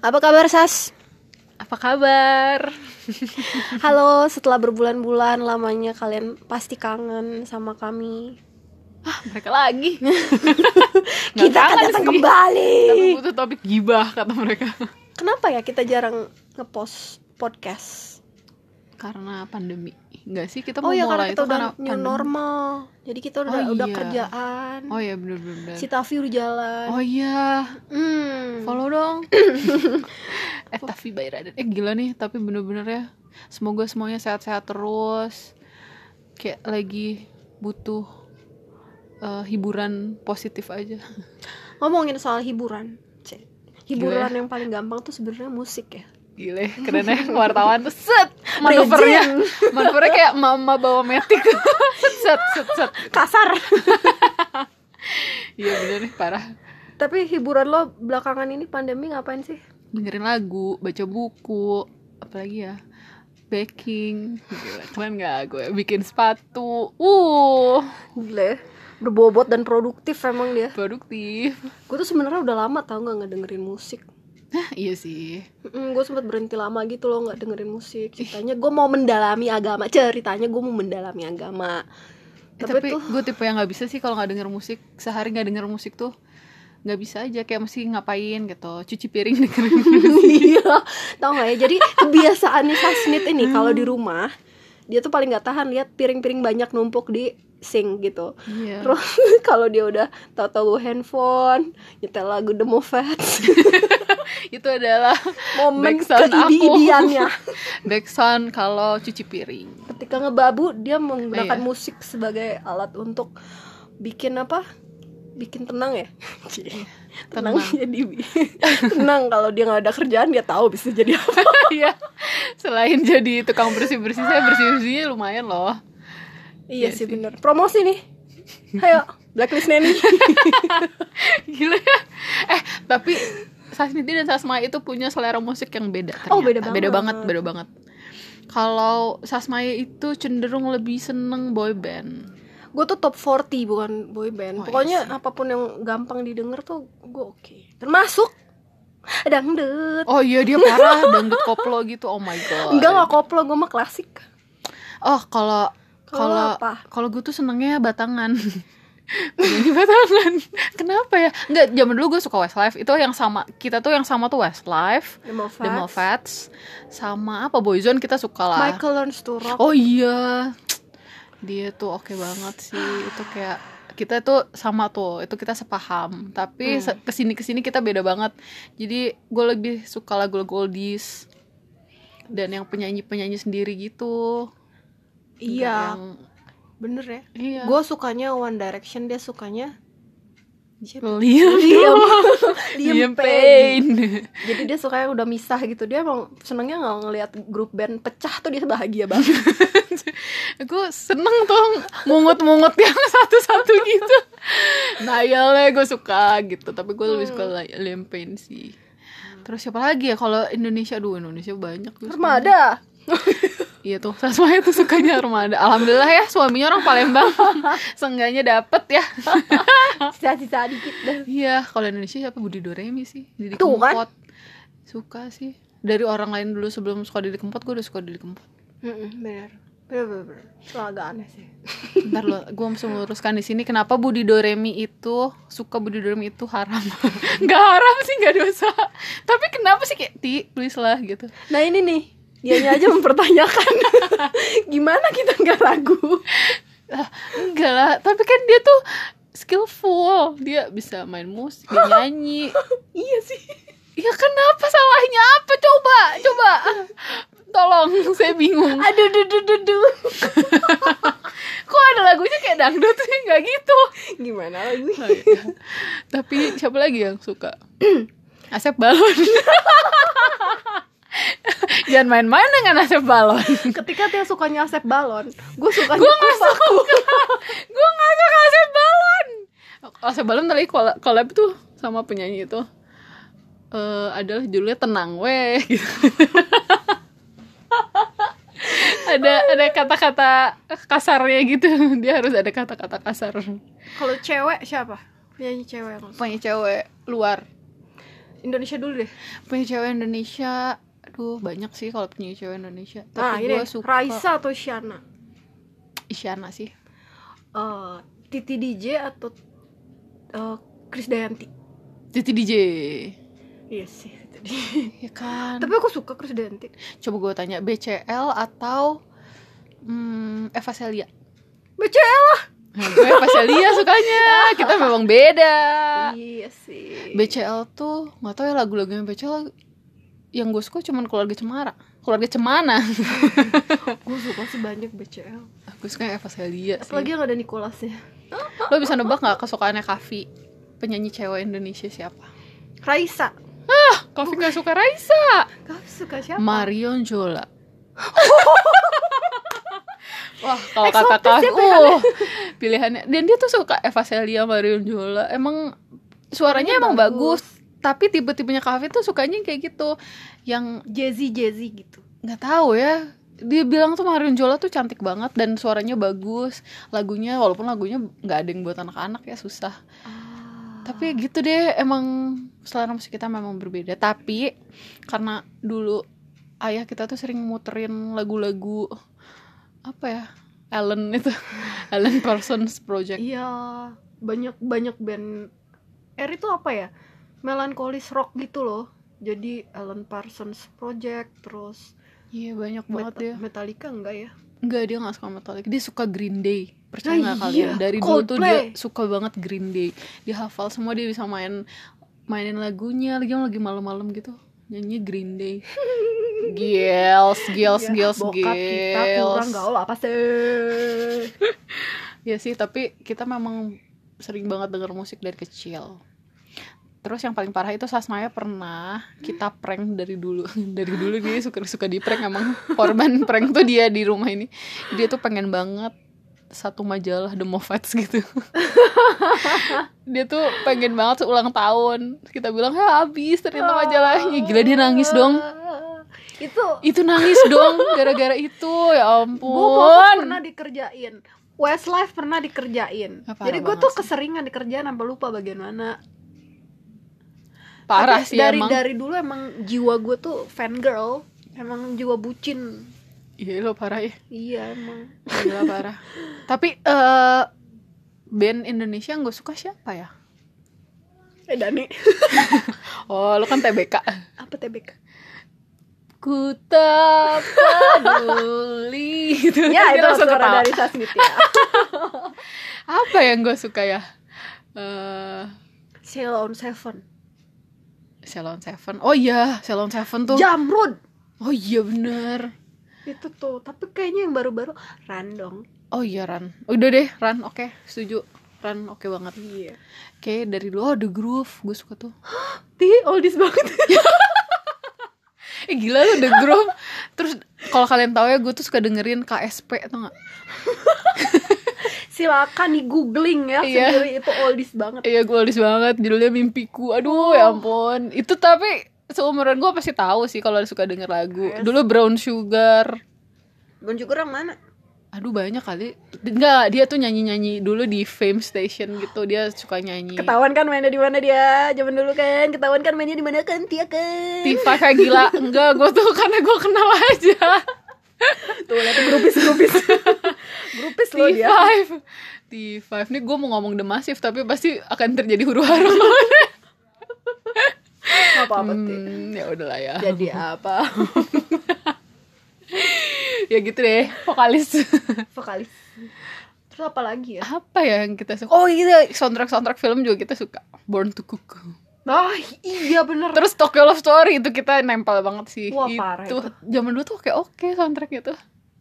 Apa kabar Sas? Apa kabar? Halo, setelah berbulan-bulan lamanya kalian pasti kangen sama kami. Ah, mereka lagi. Kita akan datang kembali. Tapi butuh topik gibah kata mereka. Kenapa ya kita jarang ngepost podcast? Karena pandemi. Enggak sih, kita Oh mau ya karena mulai kita itu udah karena new pandemi. normal. Jadi kita udah Oh, udah iya. kerjaan. Oh iya bener-bener. Si Tavi udah jalan. Oh iya, Hmm. follow dong. eh tapi Bayraden, eh gila nih, tapi bener-bener ya. Semoga semuanya sehat-sehat terus. Kayak lagi butuh eh, hiburan positif aja. Ngomongin soal hiburan. Cek. Hiburan Gila ya. yang paling gampang tuh sebenarnya musik ya. Gile, keren ya wartawan tuh set manuvernya, manuvernya kayak mama bawa metik, set set set set. Kasar. Iya bener nih parah. Tapi hiburan lo belakangan ini pandemi ngapain sih? Dengerin lagu, baca buku, apalagi ya baking, Gila, keren gak gue bikin sepatu, uh Gila ya. Berbobot dan produktif emang dia. produktif. Gue tuh sebenarnya udah lama tau nggak ngedengerin musik. Nah, iya sih. gue sempat berhenti lama gitu loh nggak dengerin musik. Ceritanya gue mau mendalami agama. Ceritanya gue mau mendalami agama. Eh, Tapi, tapi tuh gue tipe yang nggak bisa sih kalau nggak denger musik. Sehari nggak denger musik tuh nggak bisa aja. Kayak mesti ngapain gitu. Cuci piring dengerin iya tau nggak ya? Jadi kebiasaan nih Sasnit ini kalau di rumah dia tuh paling nggak tahan lihat piring-piring banyak numpuk di sink gitu. Iya. Terus kalau dia udah tahu-tahu handphone nyetel lagu The Moffats itu adalah momen Backsound keibi-ibiannya backsound kalau cuci piring ketika ngebabu dia menggunakan Iya. musik sebagai alat untuk bikin apa bikin tenang ya tenang, tenang. jadi tenang kalau dia nggak ada kerjaan dia tahu bisa jadi apa Iya. Selain jadi tukang bersih-bersih, saya bersih-bersihnya lumayan loh. iya Iya sih sih. bener promosi nih ayo blacklist Neni Gila ya. Eh, tapi Sasniti dan Sasma itu punya selera musik yang beda ternyata. Oh, beda Beda banget. banget, beda banget. Kalau Sasmaya itu cenderung lebih seneng boy band. gue tuh top 40 bukan boy band Oh, pokoknya iya apa pun yang gampang didengar tuh gue oke termasuk dangdut Oh iya dia parah dangdut koplo gitu. Oh my god. enggak nggak koplo gue mah klasik Oh, kalau Kalau kalau gue tuh senengnya batangan. Penyanyi batangan. Kenapa ya? Enggak, zaman dulu gue suka Westlife. Itu yang sama kita tuh yang sama tuh Westlife, The Moffats, sama apa Boyzone kita suka lah. Michael Learns to Rock Oh iya. Dia tuh oke banget sih. Itu kayak kita tuh sama tuh, itu kita sepaham. Tapi Hmm. ke sini ke sini kita beda banget. Jadi gue lebih suka lagu-lagu oldies dan yang penyanyi-penyanyi sendiri gitu. iya Nggak yang- bener ya? Iya. gue sukanya One Direction dia sukanya Liam, Liam. Liam Payne. jadi dia suka yang udah misah gitu. Dia emang senengnya nggak ngelihat grup band pecah tuh dia bahagia banget. Gue seneng tuh mungut-mungut yang satu-satu gitu. Nayalnya gue suka gitu, tapi gue lebih suka Li- Liam Payne sih. Terus siapa lagi ya? Kalau Indonesia aduh Indonesia banyak. Armada Iya tuh, Sasma itu sukanya Armada. Alhamdulillah ya suaminya orang Palembang. Seenggaknya dapet ya. sisa-sisa dikit dah Iya, kalau Indonesia siapa Budi Doremi sih. Didi Tuh kan. Kempot. Suka sih. Dari orang lain dulu sebelum suka Didi Kempot, gue udah suka Didi Kempot. Mm-mm, bener bener bener, bener. Itu agak aneh sih Ntar lo, gue mesti meluruskan di sini kenapa Budi Doremi itu suka Budi Doremi itu haram. Gak haram sih, gak dosa. Tapi kenapa sih kayak ti, please lah gitu. Nah ini nih, dianya aja mempertanyakan gimana kita nggak ragu. Enggak lah, tapi kan dia tuh skillful. Dia bisa main musik, dia nyanyi. iya sih. Ya kenapa salahnya apa? Coba, coba. Tolong, saya bingung. Aduh, duh, duh, duh, duh. Kok ada lagunya kayak dangdut sih? Gak gitu. Gimana lagu? Oh, iya. Tapi siapa lagi yang suka? Asep Balon. Jangan main-main dengan Asep Balon. Ketika dia sukanya Asep Balon, gue sukanya Gue gak Kufaku. suka. Gue gak suka Asep Balon. Asep Balon tadi collab, tuh sama penyanyi itu. eh adalah judulnya tenang weh gitu. ada ada kata-kata kasarnya gitu dia harus ada kata-kata kasar Kalau cewek siapa? Penyanyi cewek penyanyi cewek luar Indonesia dulu deh Penyanyi cewek Indonesia Aduh banyak sih kalau penyanyi cewek Indonesia. Nah Tapi ini gue suka. Raisa atau Shana Isyana sih. Eh, Titi DJ atau eh, Chris Dayanti? Titi DJ iya sih tadi Ya kan? Tapi aku suka Chris Dayanti. Coba gue tanya BCL atau hmm, Eva Celia? BCL lah. Nah, gue Eva Celia sukanya. Kita memang beda. Iya sih. BCL tuh nggak tahu ya lagu-lagunya BCL yang gue suka cuman keluarga Cemara. Keluarga Cemana. Gue suka sih banyak BCL gue suka Eva Celia apalagi yang ada Nicholasnya. Lo bisa nebak nggak kesukaannya Kavi? Penyanyi cewek Indonesia siapa? Raisa. Kavi nggak suka Raisa. Kau suka siapa? Marion Jola. Wah, kalau kata Kavi, pilihannya. uh, pilihannya. Dan dia tuh suka Eva Celia, Marion Jola. Emang suaranya Suaranya emang bagus. bagus. Tapi tipe-tipenya Kavi tuh sukanya kayak gitu. Yang Jazzy Jazzy gitu. nggak tahu ya. Dia bilang tuh Marion Jola tuh cantik banget dan suaranya bagus. Lagunya walaupun lagunya nggak ada yang buat anak-anak ya susah. Tapi gitu deh emang selera musik kita memang berbeda. Tapi karena dulu ayah kita tuh sering muterin lagu-lagu apa ya Ellen itu. Ellen Parsons Project. Iya banyak banyak band. R itu apa ya melankolis rock gitu loh. Jadi Alan Parsons Project terus iya banyak banget Meta- ya Metallica enggak ya? Enggak dia nggak suka Metallica. Dia suka Green Day. Percaya Nah, nggak iya, kalian? Dari dulu tuh dia Coldplay. suka banget Green Day. Dia hafal semua Dia bisa main Mainin lagunya. Lagi lagi malam-malam gitu. Nyanyi Green Day. Girls Girls Iya, Girls bokap kita Girls kurang gaul apa sih? Ya sih tapi kita memang Sering banget denger musik dari kecil Terus yang paling parah itu Sasmaya pernah kita prank dari dulu. Dari dulu dia suka suka di prank emang. Korban prank tuh dia di rumah ini. Dia tuh pengen banget satu majalah The Moffats gitu. Dia tuh pengen banget ulang tahun. Kita bilang ya habis ternyata majalahnya. Gila dia nangis dong. Itu Itu nangis dong gara-gara itu. Ya gue ampun. pernah dikerjain. Westlife pernah dikerjain. Parah jadi gue tuh sih. keseringan dikerjain sampai lupa bagian mana Parah Tapi sih dari emang dari dulu emang jiwa gue tuh fan girl emang jiwa bucin Iya lo parah ya iya emang Gila parah. Tapi eh band Indonesia yang gue suka siapa ya? eh Dani Oh, lu kan TBK. apa TBK Ku tak peduli. Gitu. ya itu langsung suara ketawa. dari Sasmit ya Apa yang gue suka ya? Eh Ceylon Seven Salon Seven. Oh iya, Salon Seven tuh. Jamrud Oh iya bener. itu tuh tapi kayaknya yang baru-baru Randong Oh iya Ran. Udah deh Ran, oke setuju. Ran oke banget. iya Kayak dari dulu oh The Groove gue suka tuh. Ti, oldies banget Eh gila lu The Groove. Terus kalau kalian tahu ya gue tuh suka dengerin KSP atau nggak? silakan di googling ya Iya. sendiri itu oldies banget Iya gue nulis banget judulnya mimpiku. Aduh ya ampun. Itu tapi seumuran gue pasti tahu sih kalau suka denger lagu. Yes. Dulu Brown Sugar. Bon juga orang mana Aduh banyak kali. Enggak, dia tuh nyanyi-nyanyi dulu di Fame Station gitu. Dia suka nyanyi. ketahuan kan mainnya di mana dia zaman dulu kan ketahuan kan mainnya di mana kan Tia kan T5 kayak gila. Enggak, gue tuh karena gue kenal aja. tuh lihat grupis grupis grupis lo T5. dia T5 nih gue mau ngomong The Massive tapi pasti akan terjadi huru hara. Gak apa-apa hmm, ya udahlah ya. jadi apa? Ya gitu deh, vokalis. vokalis. Terus apa lagi ya? Apa ya yang kita suka? Oh iya soundtrack soundtrack film juga kita suka. Born to Cook. Ah iya bener. Terus Tokyo Love Story itu kita nempel banget sih. Wah, parah itu itu. zaman dulu tuh oke oke soundtrack itu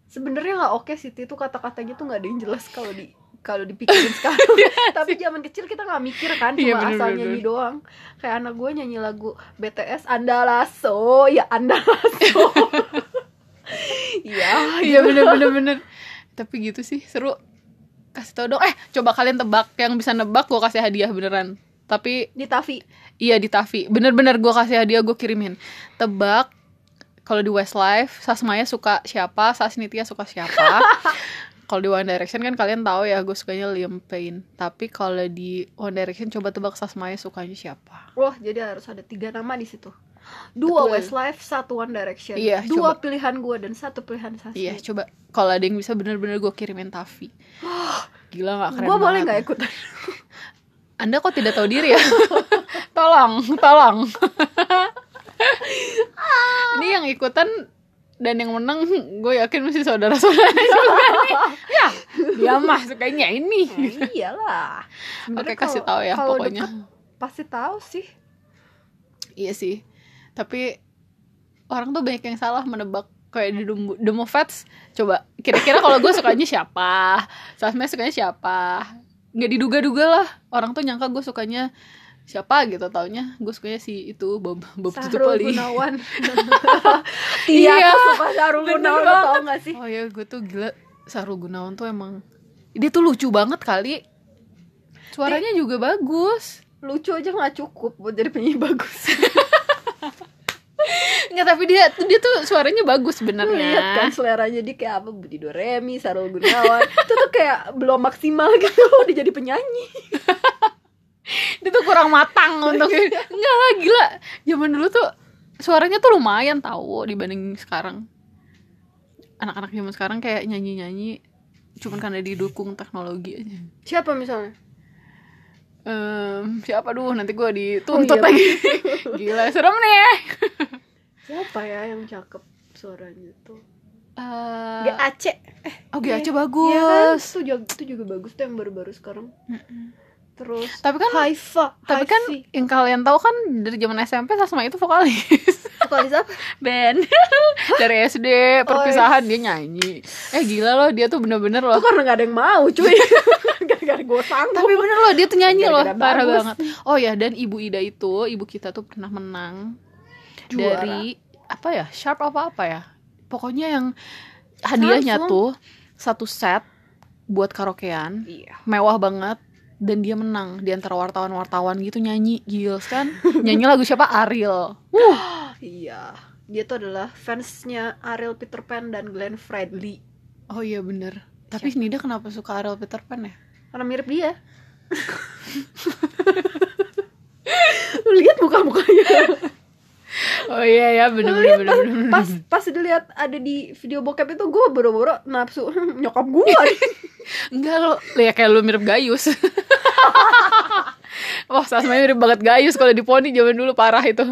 sebenarnya nggak oke sih itu kata-katanya tuh nggak ada yang jelas kalau di kalau dipikirin sekarang. Tapi zaman kecil kita nggak mikir kan cuma Iya, bener, asal bener, nyanyi doang. Kayak anak gue nyanyi lagu BTS Andalaso ya Andalaso iya iya bener bener bener. Tapi gitu sih seru. Kasih tau dong. Eh coba kalian tebak. Yang bisa nebak gue kasih hadiah beneran. Tapi di Tavi. Iya di Tavi. Bener-bener gue kasih hadiah gue kirimin. Tebak kalau di Westlife Sasmaya suka siapa Sasnitia suka siapa kalau di One Direction kan kalian tahu ya gue sukanya Liam Payne tapi kalau di One Direction coba tebak Sasmaya sukanya siapa Wah, jadi harus ada tiga nama di situ. Dua Betul. Westlife, satu One Direction. Iya, Dua coba. pilihan gue dan satu pilihan Sasmi. iya coba kalau ada yang bisa bener-bener gue kirimin Tavi gila nggak keren Gue boleh nggak ikut? Anda kok tidak tahu diri ya tolong tolong ini yang ikutan dan yang menang gue yakin masih saudara-saudara juga nih ya dia mah sukanya ini Ya, iyalah. Oke kasih tahu ya pokoknya deket pasti tahu sih. Iya sih. Tapi orang tuh banyak yang salah menebak kayak di Demo, Demo Fats. Coba kira-kira kalau gue sukanya siapa? Sasmi sukanya siapa? Nggak diduga-duga lah. Orang tuh nyangka gue sukanya siapa gitu taunya gue sukanya si itu Bob Bob Tutupoli. Gunawan. Iya, Iya, suka Sahrul Gunawan, lo tau gak sih? Oh ya gue tuh gila Sahrul Gunawan tuh emang dia tuh lucu banget kali. Suaranya juga bagus. Lucu aja gak cukup buat jadi penyanyi bagus. Nggak tapi dia dia tuh suaranya bagus sebenarnya. lihat kan seleranya dia kayak apa Budi Doremi, Sahrul Gunawan Itu tuh kayak belum maksimal gitu Dia jadi penyanyi dia tuh kurang matang untuk enggak lah gila. Zaman dulu tuh suaranya tuh lumayan tahu dibanding sekarang. Anak-anak zaman sekarang kayak nyanyi-nyanyi cuman karena didukung teknologi aja. Siapa misalnya? Em, siapa? Duh nanti gue dituntut Oh, iya. lagi. Gila serem nih. Siapa ya yang cakep suaranya tuh? Eh, GAC oh GAC Iya kan? bagus Itu juga, itu juga bagus tuh yang baru-baru sekarang Terus tapi kan Haifa tapi kan Haifi. yang kalian tahu kan dari zaman SMP Sasma itu vokalis. Vokalis apa? band dari SD perpisahan dia nyanyi. Eh gila loh dia tuh bener-bener loh. Karena gak ada yang mau cuy. Gara-gara gue sanggup. Tapi bener loh dia tuh nyanyi loh. Parah banget. Oh ya dan ibu Ida itu ibu kita tuh pernah menang Juara. dari apa ya sharp apa apa ya. Pokoknya yang hadiahnya Samsung. tuh satu set buat karaokean. Iya. Mewah banget dan dia menang di antara wartawan-wartawan gitu nyanyi gils kan? Nyanyi lagu siapa? Ariel. Iya. Dia tuh adalah fansnya Ariel Peter Pan dan Glenn Fredly. Oh iya bener. Tapi Nida kenapa suka Ariel Peter Pan ya? Karena mirip dia. Lihat muka-mukanya oh iya ya bener bener bener, pas, bener, pas, pas dilihat ada di video bokep itu gue boro-boro nafsu nyokap gue Enggak lo, lo ya kayak lu mirip Gayus. Wah, Sasma mirip banget Gayus kalau di poni zaman dulu parah itu.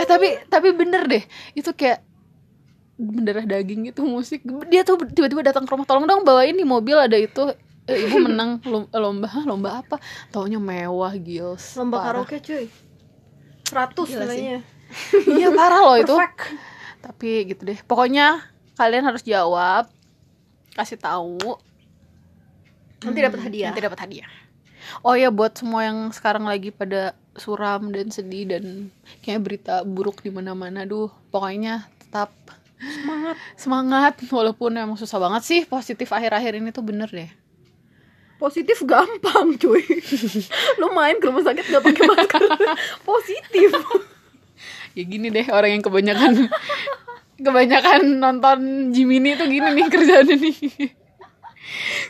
Eh tapi tapi bener deh, itu kayak mendarah daging gitu musik. Dia tuh tiba-tiba datang ke rumah, tolong dong bawain di mobil ada itu eh, ibu menang lom- lomba lomba apa? Taunya mewah gils. lomba Parah. karaoke cuy 100 Gila sih. nilainya Iya parah loh itu. Perfect. Tapi gitu deh. Pokoknya kalian harus jawab, kasih tahu nanti dapat hadiah Nanti dapat hadiah. Oh ya buat semua yang sekarang lagi pada suram dan sedih dan kayak berita buruk di mana-mana, duh pokoknya tetap semangat semangat walaupun emang susah banget sih positif akhir-akhir ini tuh bener deh. positif gampang cuy lu main ke rumah sakit gak pakai masker positif Ya gini deh orang yang kebanyakan kebanyakan nonton Jiminy tuh gini nih kerjaannya nih.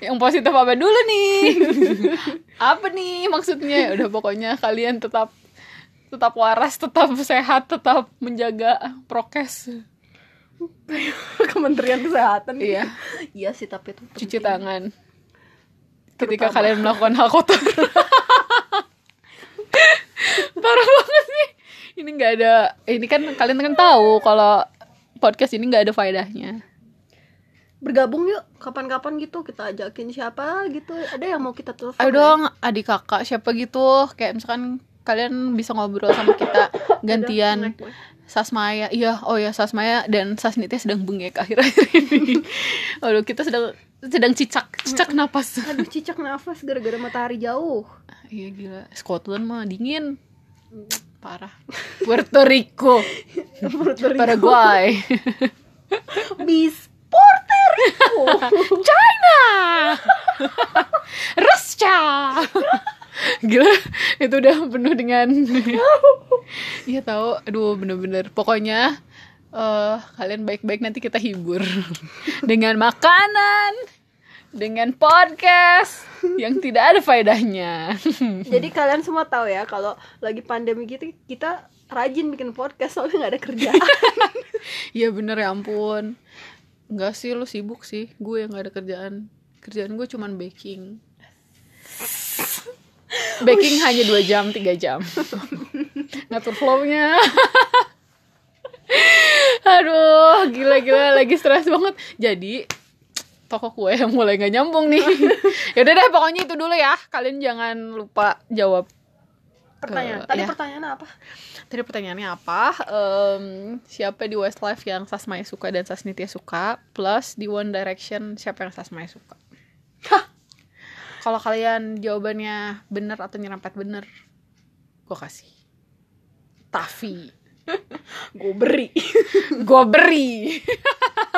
Yang positif apa dulu nih? apa nih maksudnya? Udah pokoknya kalian tetap tetap waras, tetap sehat, tetap menjaga prokes. Kementerian Kesehatan Iya, iya sih tapi itu cuci penting. tangan. Ketika Terutama. kalian melakukan hal kotor. Parah banget sih. Ini nggak ada. Ini kan kalian kan tahu kalau podcast ini nggak ada faedahnya. bergabung yuk kapan-kapan gitu kita ajakin siapa gitu. Ada yang mau kita telepon Ayo dong adik kakak siapa gitu. Kayak misalkan kalian bisa ngobrol sama kita Gantian. Sasmaya Iya oh ya Sasmaya dan Sasnitya sedang bengek akhir-akhir ini. Waduh kita sedang sedang cicak Cicak napas. Aduh cicak nafas gara-gara matahari jauh. Iya gila. Scotland mah dingin Parah. Puerto Rico. Paraguay. Bis Puerto Rico. China. Russia. Gila Itu udah penuh dengan Iya tahu. Aduh bener-bener. Pokoknya eh Kalian baik-baik nanti kita hibur. Dengan makanan dengan podcast yang tidak ada faedahnya. Jadi kalian semua tahu ya kalau lagi pandemi gitu kita rajin bikin podcast soalnya nggak ada kerjaan. Iya bener ya ampun. Enggak sih lu sibuk sih. Gue yang nggak ada kerjaan. Kerjaan gue cuman baking. Baking hanya 2 jam, 3 jam. Ngatur flow-nya. Aduh, gila-gila lagi stres banget. Jadi toko kue yang mulai gak nyambung nih. ya udah deh pokoknya itu dulu ya. Kalian jangan lupa jawab Pertanyaan. Ke- Tadi ya. pertanyaannya apa? Tadi pertanyaannya apa? Em, siapa di Westlife yang Sasmaya suka dan Sasnitya suka? Plus di One Direction siapa yang Sasmaya suka? Kalau kalian jawabannya bener atau nyerempet bener, gue kasih. Taffy. Gue beri. gue beri.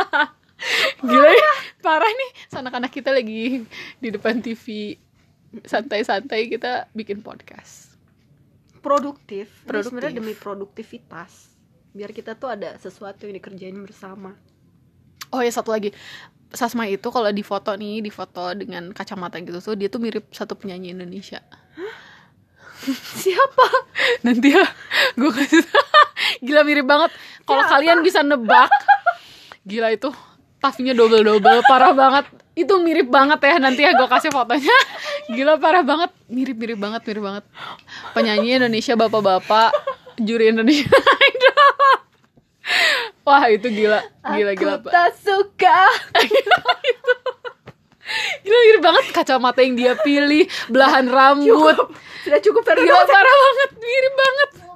Gila ya, parah nih. Anak-anak kita lagi di depan TV santai-santai kita bikin podcast. Produktif. Produktif. sebenarnya demi produktivitas. Biar kita tuh ada sesuatu yang dikerjain bersama. Oh ya satu lagi Sasma itu kalau di foto nih di foto dengan kacamata gitu tuh dia tuh mirip satu penyanyi Indonesia Siapa? nanti ya gue kasih gila mirip banget kalau kalian bisa nebak gila itu tafinya double double parah banget. Itu mirip banget ya nanti ya gue kasih fotonya. Gila parah banget. Mirip mirip banget mirip banget. Penyanyi Indonesia bapak-bapak juri Indonesia wah itu gila gila gila Aku tak suka. Gila mirip banget. Kacamata yang dia pilih, belahan rambut. Sudah cukup. Gila parah banget, mirip banget.